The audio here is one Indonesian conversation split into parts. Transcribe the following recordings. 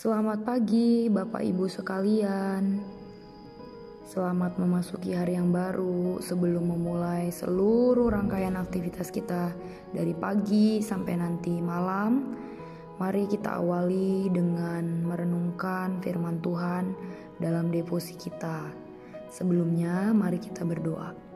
Selamat pagi, Bapak Ibu sekalian. Selamat memasuki hari yang baru sebelum memulai seluruh rangkaian aktivitas kita dari pagi sampai nanti malam. Mari kita awali dengan merenungkan firman Tuhan dalam devosi kita. Sebelumnya, mari kita berdoa.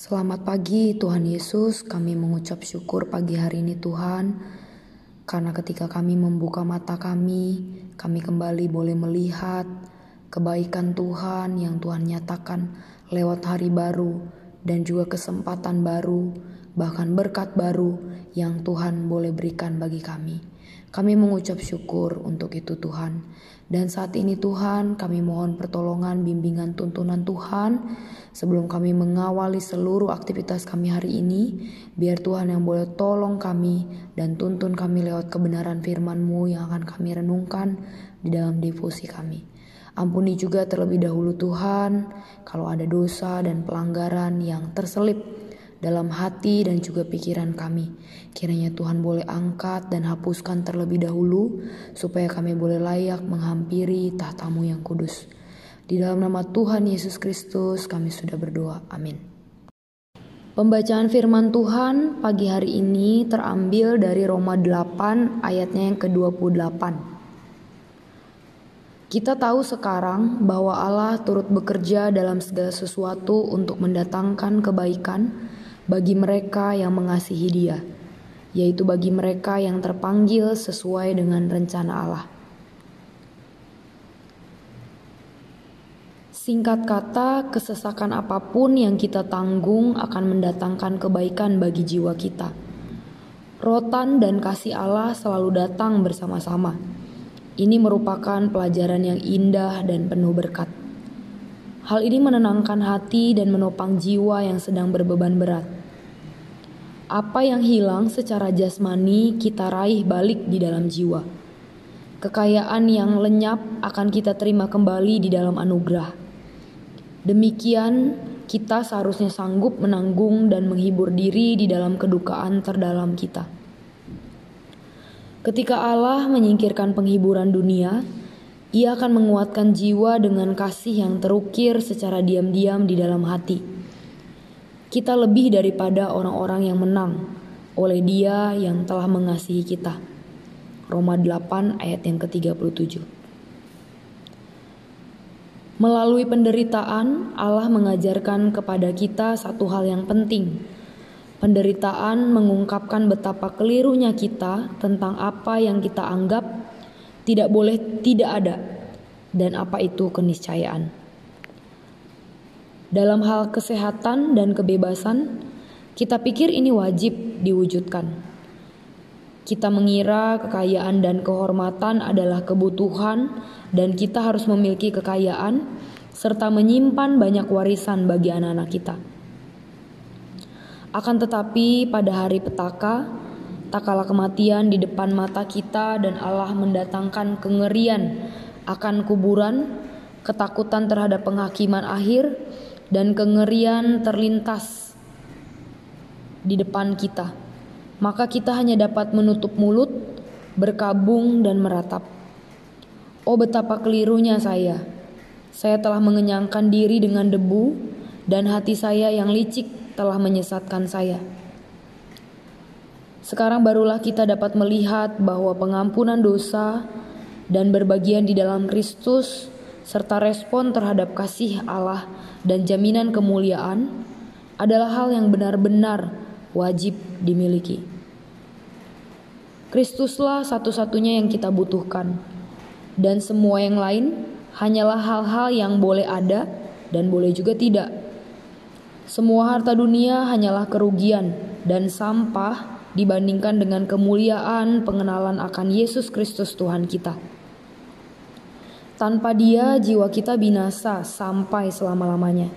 Selamat pagi Tuhan Yesus, kami mengucap syukur pagi hari ini Tuhan. Karena ketika kami membuka mata kami, kami kembali boleh melihat kebaikan Tuhan yang Tuhan nyatakan lewat hari baru dan juga kesempatan baru, bahkan berkat baru yang Tuhan boleh berikan bagi kami. Kami mengucap syukur untuk itu Tuhan. Dan saat ini Tuhan kami mohon pertolongan bimbingan tuntunan Tuhan sebelum kami mengawali seluruh aktivitas kami hari ini. Biar Tuhan yang boleh tolong kami dan tuntun kami lewat kebenaran firman-Mu yang akan kami renungkan di dalam devosi kami. Ampuni juga terlebih dahulu Tuhan kalau ada dosa dan pelanggaran yang terselip dalam hati dan juga pikiran kami. Kiranya Tuhan boleh angkat dan hapuskan terlebih dahulu supaya kami boleh layak menghampiri tahtamu yang kudus. Di dalam nama Tuhan Yesus Kristus kami sudah berdoa. Amin. Pembacaan firman Tuhan pagi hari ini terambil dari Roma 8 ayatnya yang ke-28. Kita tahu sekarang bahwa Allah turut bekerja dalam segala sesuatu untuk mendatangkan kebaikan bagi mereka yang mengasihi Dia, yaitu bagi mereka yang terpanggil sesuai dengan rencana Allah. Singkat kata, kesesakan apa pun yang kita tanggung akan mendatangkan kebaikan bagi jiwa kita. Rotan dan kasih Allah selalu datang bersama-sama. Ini merupakan pelajaran yang indah dan penuh berkat. Hal ini menenangkan hati dan menopang jiwa yang sedang berbeban berat. Apa yang hilang secara jasmani kita raih balik di dalam jiwa. Kekayaan yang lenyap akan kita terima kembali di dalam anugerah. Demikian, kita seharusnya sanggup menanggung dan menghibur diri di dalam kedukaan terdalam kita. Ketika Allah menyingkirkan penghiburan dunia, Ia akan menguatkan jiwa dengan kasih yang terukir secara diam-diam di dalam hati kita lebih daripada orang-orang yang menang oleh Dia yang telah mengasihi kita. Roma 8 ayat yang ke-37. Melalui penderitaan, Allah mengajarkan kepada kita satu hal yang penting. Penderitaan mengungkapkan betapa kelirunya kita tentang apa yang kita anggap tidak boleh tidak ada dan apa itu keniscayaan. Dalam hal kesehatan dan kebebasan, kita pikir ini wajib diwujudkan. Kita mengira kekayaan dan kehormatan adalah kebutuhan, dan kita harus memiliki kekayaan serta menyimpan banyak warisan bagi anak-anak kita. Akan tetapi, pada hari petaka, tak kalah kematian di depan mata kita, dan Allah mendatangkan kengerian akan kuburan, ketakutan terhadap penghakiman akhir dan kengerian terlintas di depan kita, maka kita hanya dapat menutup mulut, berkabung, dan meratap. Oh, betapa kelirunya saya! Saya telah mengenyangkan diri dengan debu, dan hati saya yang licik telah menyesatkan saya. Sekarang barulah kita dapat melihat bahwa pengampunan dosa dan berbagian di dalam Kristus serta respon terhadap kasih Allah dan jaminan kemuliaan adalah hal yang benar-benar wajib dimiliki. Kristuslah satu-satunya yang kita butuhkan, dan semua yang lain hanyalah hal-hal yang boleh ada dan boleh juga tidak. Semua harta dunia hanyalah kerugian dan sampah dibandingkan dengan kemuliaan pengenalan akan Yesus Kristus Tuhan kita. Tanpa dia, jiwa kita binasa sampai selama-lamanya.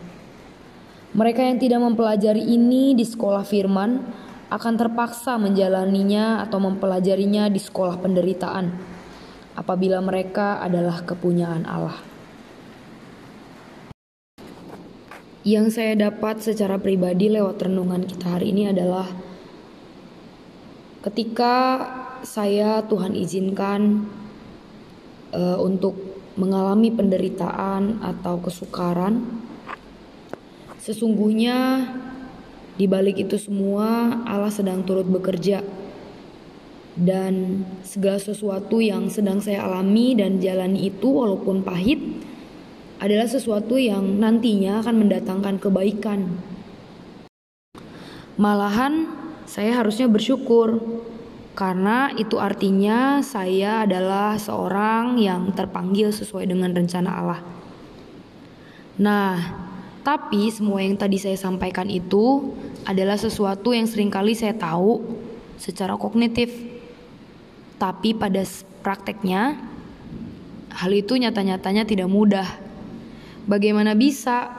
Mereka yang tidak mempelajari ini di sekolah firman akan terpaksa menjalaninya atau mempelajarinya di sekolah penderitaan apabila mereka adalah kepunyaan Allah. Yang saya dapat secara pribadi lewat renungan kita hari ini adalah Ketika saya Tuhan izinkan uh, untuk mengalami penderitaan atau kesukaran, sesungguhnya di balik itu semua Allah sedang turut bekerja dan segala sesuatu yang sedang saya alami dan jalani itu walaupun pahit adalah sesuatu yang nantinya akan mendatangkan kebaikan. Malahan saya harusnya bersyukur karena itu artinya saya adalah seorang yang terpanggil sesuai dengan rencana Allah. Nah, tapi semua yang tadi saya sampaikan itu adalah sesuatu yang sering kali saya tahu secara kognitif. Tapi pada prakteknya, hal itu nyata-nyatanya tidak mudah. Bagaimana bisa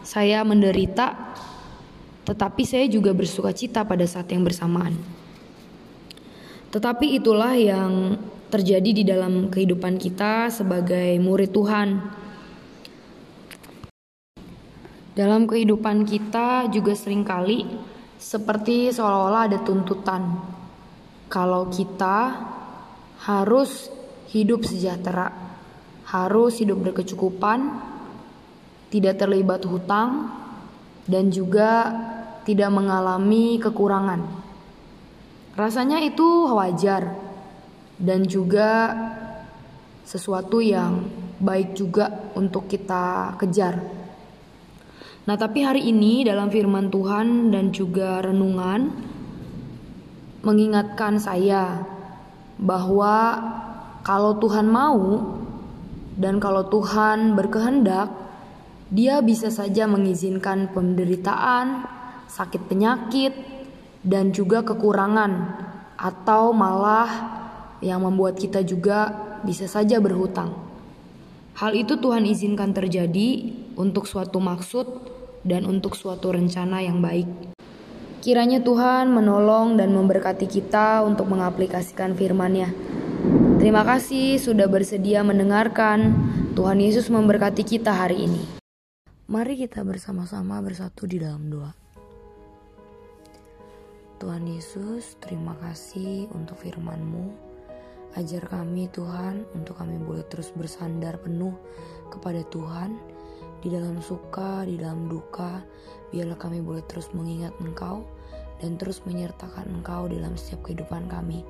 saya menderita, tetapi saya juga bersuka cita pada saat yang bersamaan. Tetapi itulah yang terjadi di dalam kehidupan kita sebagai murid Tuhan. Dalam kehidupan kita juga sering kali seperti seolah-olah ada tuntutan. Kalau kita harus hidup sejahtera, harus hidup berkecukupan, tidak terlibat hutang, dan juga tidak mengalami kekurangan. Rasanya itu wajar dan juga sesuatu yang baik juga untuk kita kejar. Nah, tapi hari ini dalam firman Tuhan dan juga renungan mengingatkan saya bahwa kalau Tuhan mau dan kalau Tuhan berkehendak, dia bisa saja mengizinkan penderitaan, sakit penyakit, dan juga kekurangan, atau malah yang membuat kita juga bisa saja berhutang. Hal itu Tuhan izinkan terjadi untuk suatu maksud dan untuk suatu rencana yang baik. Kiranya Tuhan menolong dan memberkati kita untuk mengaplikasikan firman-Nya. Terima kasih sudah bersedia mendengarkan. Tuhan Yesus memberkati kita hari ini. Mari kita bersama-sama bersatu di dalam doa. Tuhan Yesus, terima kasih untuk firman-Mu. Ajar kami Tuhan untuk kami boleh terus bersandar penuh kepada Tuhan di dalam suka, di dalam duka. Biarlah kami boleh terus mengingat Engkau dan terus menyertakan Engkau dalam setiap kehidupan kami.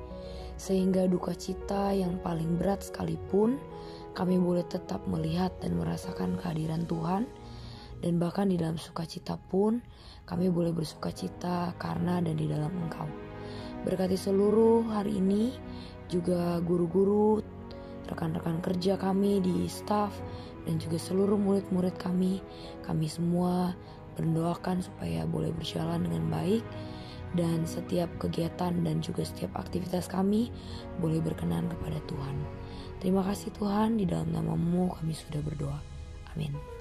Sehingga duka cita yang paling berat sekalipun kami boleh tetap melihat dan merasakan kehadiran Tuhan dan bahkan di dalam sukacita pun kami boleh bersukacita karena dan di dalam Engkau. Berkati seluruh hari ini juga guru-guru, rekan-rekan kerja kami di staff dan juga seluruh murid-murid kami. Kami semua berdoakan supaya boleh berjalan dengan baik dan setiap kegiatan dan juga setiap aktivitas kami boleh berkenan kepada Tuhan. Terima kasih Tuhan, di dalam namamu kami sudah berdoa. Amin.